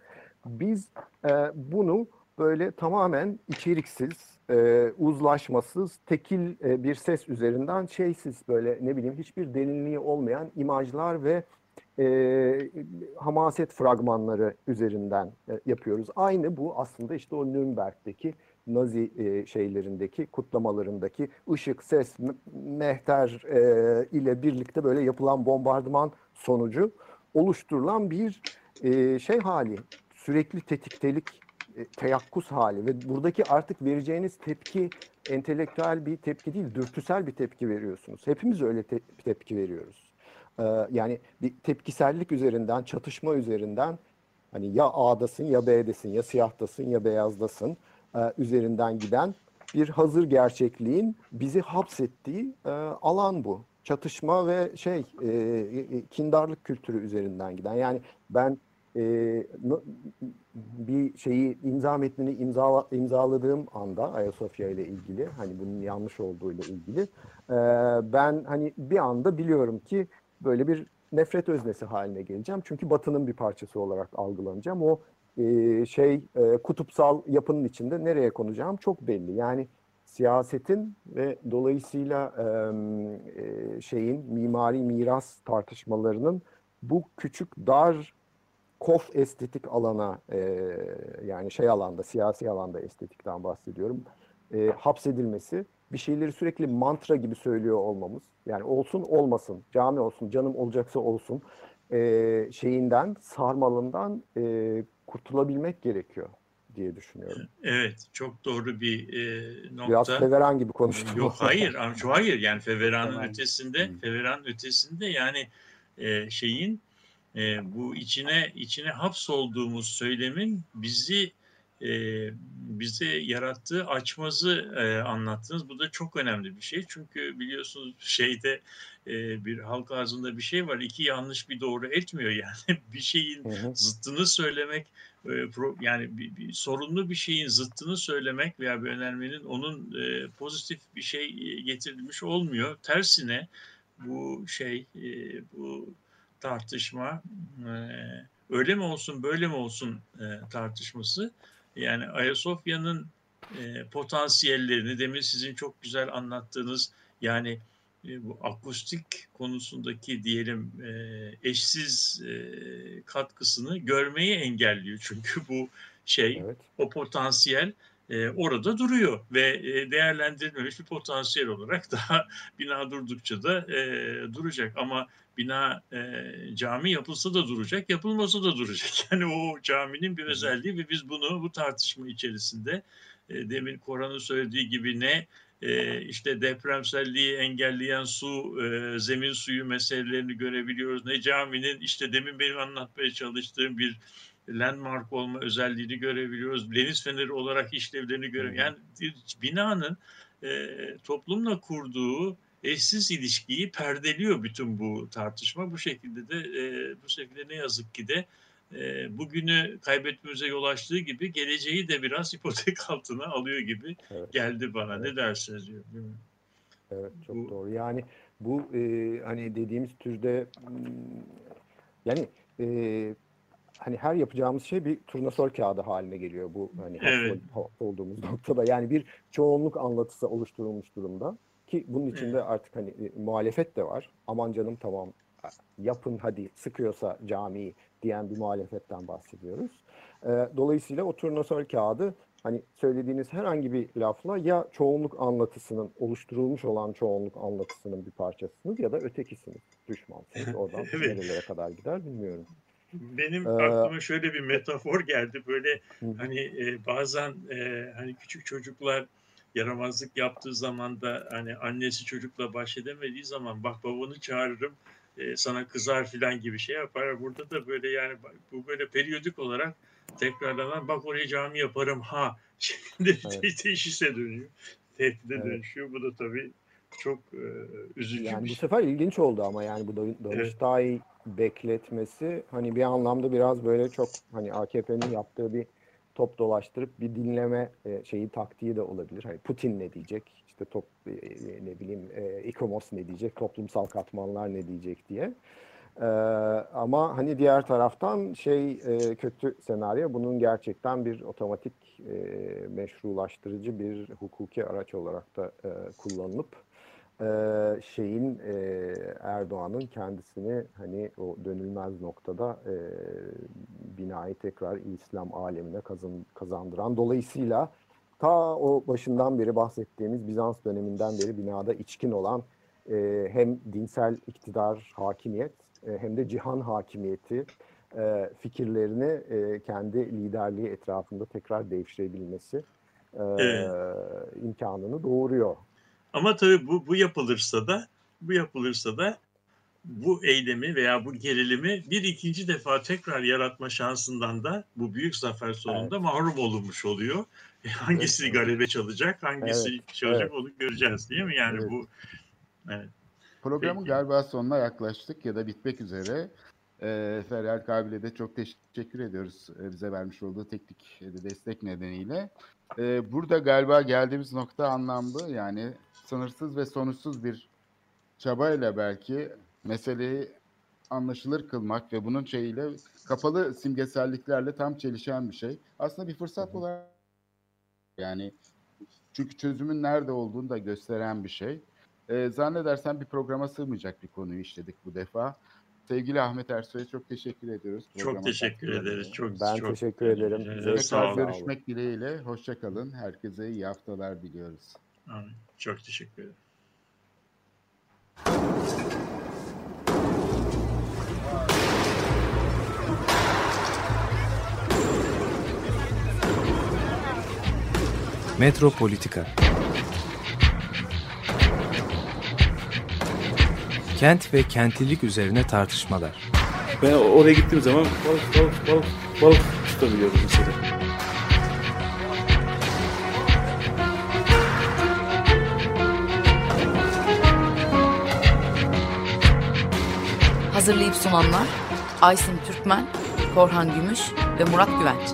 Biz e, bunu böyle tamamen içeriksiz, e, uzlaşmasız, tekil e, bir ses üzerinden şeysiz böyle ne bileyim hiçbir derinliği olmayan imajlar ve e, hamaset fragmanları üzerinden e, yapıyoruz. Aynı bu aslında işte o Nürnberg'deki Nazi e, şeylerindeki kutlamalarındaki ışık, ses, mehter e, ile birlikte böyle yapılan bombardıman sonucu oluşturulan bir e, şey hali, sürekli tetiktelik, e, teyakkuz hali ve buradaki artık vereceğiniz tepki entelektüel bir tepki değil, dürtüsel bir tepki veriyorsunuz. Hepimiz öyle te tepki veriyoruz. Ee, yani bir tepkisellik üzerinden, çatışma üzerinden hani ya A'dasın ya B'desin, ya siyahtasın ya beyazdasın e, üzerinden giden bir hazır gerçekliğin bizi hapsettiği e, alan bu. Çatışma ve şey e, e kindarlık kültürü üzerinden giden. Yani ben e, bir şeyi imza metnini imzala, imzaladığım anda Ayasofya ile ilgili hani bunun yanlış olduğu ile ilgili e, ben hani bir anda biliyorum ki böyle bir nefret öznesi haline geleceğim. Çünkü Batı'nın bir parçası olarak algılanacağım. O e, şey e, kutupsal yapının içinde nereye konacağım çok belli. Yani siyasetin ve dolayısıyla e, şeyin mimari miras tartışmalarının bu küçük dar kof estetik alana e, yani şey alanda siyasi alanda estetikten bahsediyorum e, hapsedilmesi bir şeyleri sürekli mantra gibi söylüyor olmamız yani olsun olmasın cami olsun canım olacaksa olsun e, şeyinden sarmalından e, kurtulabilmek gerekiyor diye düşünüyorum. Evet, çok doğru bir e, nokta. Biraz Feveran gibi konuştum. Yok hayır, hayır yani Feveran'ın ötesinde, Feveran ötesinde yani e, şeyin e, bu içine içine hapsolduğumuz söylemin bizi e, bize yarattığı açmazı e, anlattınız. Bu da çok önemli bir şey. Çünkü biliyorsunuz şeyde e, bir halk ağzında bir şey var. İki yanlış bir doğru etmiyor yani. bir şeyin hı hı. zıttını söylemek e, pro, yani bir, bir sorunlu bir şeyin zıttını söylemek veya bir önermenin onun e, pozitif bir şey getirilmiş olmuyor. Tersine bu şey e, bu tartışma e, öyle mi olsun böyle mi olsun e, tartışması yani Ayasofya'nın e, potansiyellerini demin sizin çok güzel anlattığınız yani e, bu akustik konusundaki diyelim e, eşsiz e, katkısını görmeyi engelliyor. Çünkü bu şey evet. o potansiyel e, orada duruyor ve e, değerlendirilmemiş bir potansiyel olarak daha bina durdukça da e, duracak. Ama bina e, cami yapılsa da duracak, yapılmasa da duracak. Yani o caminin bir özelliği ve biz bunu bu tartışma içerisinde e, demin Koran'ın söylediği gibi ne e, işte depremselliği engelleyen su, e, zemin suyu meselelerini görebiliyoruz. Ne caminin işte demin benim anlatmaya çalıştığım bir landmark olma özelliğini görebiliyoruz. Deniz feneri olarak işlevlerini görebiliyoruz. Yani binanın e, toplumla kurduğu eşsiz ilişkiyi perdeliyor bütün bu tartışma. Bu şekilde de e, bu şekilde ne yazık ki de e, bugünü kaybetmemize yol açtığı gibi geleceği de biraz ipotek altına alıyor gibi evet. geldi bana. Evet. Ne dersiniz diyor. Değil mi? Evet çok bu, doğru. Yani bu e, hani dediğimiz türde yani e, hani her yapacağımız şey bir turnasol kağıdı haline geliyor bu hani evet. olduğumuz noktada. Yani bir çoğunluk anlatısı oluşturulmuş durumda. Ki bunun içinde artık hani e, muhalefet de var. Aman canım tamam yapın hadi sıkıyorsa camiyi diyen bir muhalefetten bahsediyoruz. E, dolayısıyla o turnasol kağıdı hani söylediğiniz herhangi bir lafla ya çoğunluk anlatısının oluşturulmuş olan çoğunluk anlatısının bir parçasısınız ya da ötekisiniz. Düşmansınız. Oradan evet. nerelere kadar gider bilmiyorum. Benim ee, aklıma şöyle bir metafor geldi. Böyle hani e, bazen e, hani küçük çocuklar yaramazlık yaptığı zaman da hani annesi çocukla baş edemediği zaman bak babanı çağırırım e, sana kızar filan gibi şey yapar. Burada da böyle yani bu böyle periyodik olarak tekrarlanan bak oraya cami yaparım ha şeklinde evet. teşhise dönüyor. Tehdide evet. dönüşüyor. Bu da tabii çok e, üzücü Yani bir bu şey. sefer ilginç oldu ama yani bu Da- Danıştay bekletmesi hani bir anlamda biraz böyle çok hani AKP'nin yaptığı bir top dolaştırıp bir dinleme e, şeyi taktiği de olabilir. Hani Putin ne diyecek? İşte top e, ne bileyim e, İKOMOS ne diyecek? Toplumsal katmanlar ne diyecek diye. Ee, ama hani diğer taraftan şey e, kötü senaryo bunun gerçekten bir otomatik e, meşrulaştırıcı bir hukuki araç olarak da e, kullanılıp e, şeyin e, Erdoğan'ın kendisini hani o dönülmez noktada e, binayı tekrar İslam alemine kazan, kazandıran dolayısıyla ta o başından beri bahsettiğimiz Bizans döneminden beri binada içkin olan e, hem dinsel iktidar, hakimiyet e, hem de cihan hakimiyeti e, fikirlerini e, kendi liderliği etrafında tekrar devşirebilmesi e, Evet. imkanını doğuruyor. Ama tabii bu, bu yapılırsa da bu yapılırsa da bu eylemi veya bu gerilimi bir ikinci defa tekrar yaratma şansından da bu büyük zafer sonunda mahrum olunmuş oluyor. E, hangisi Evet. galebe çalacak, hangisi Evet, çalacak evet. onu göreceğiz değil mi? Yani Evet. bu evet. Programın Peki. galiba sonuna yaklaştık ya da bitmek üzere. Ee, Feryal Kabil'e de çok teşekkür ediyoruz e, bize vermiş olduğu teknik e, destek nedeniyle. Ee, burada galiba geldiğimiz nokta anlamlı yani sınırsız ve sonuçsuz bir çabayla belki meseleyi anlaşılır kılmak ve bunun şeyiyle kapalı simgeselliklerle tam çelişen bir şey. Aslında bir fırsat olarak yani çünkü çözümün nerede olduğunu da gösteren bir şey. Ee, zannedersem bir programa sığmayacak bir konuyu işledik bu defa. Sevgili Ahmet Ersoy'a çok teşekkür ediyoruz. Çok teşekkür ederiz. Çok Ben çok teşekkür ederim. Sağ Tekrar görüşmek dileğiyle. Hoşçakalın. Herkese iyi haftalar diliyoruz. Amin. Çok teşekkür ederim. Metropolitika Kent ve kentlilik üzerine tartışmalar. Ben oraya gittiğim zaman balık balık balık balık tutabiliyordum mesela. Hazırlayıp sunanlar Aysin Türkmen, Korhan Gümüş ve Murat Güvenç.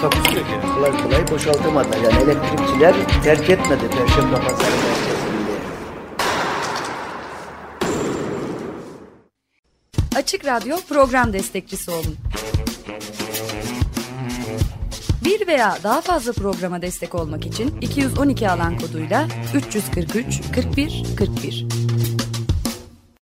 Takusuyor ki. Kolay kolay boşaltamadılar. Yani elektrikçiler terk etmedi Perşembe Pazarı. Açık Radyo program destekçisi olun. Bir veya daha fazla programa destek olmak için 212 alan koduyla 343 41 41.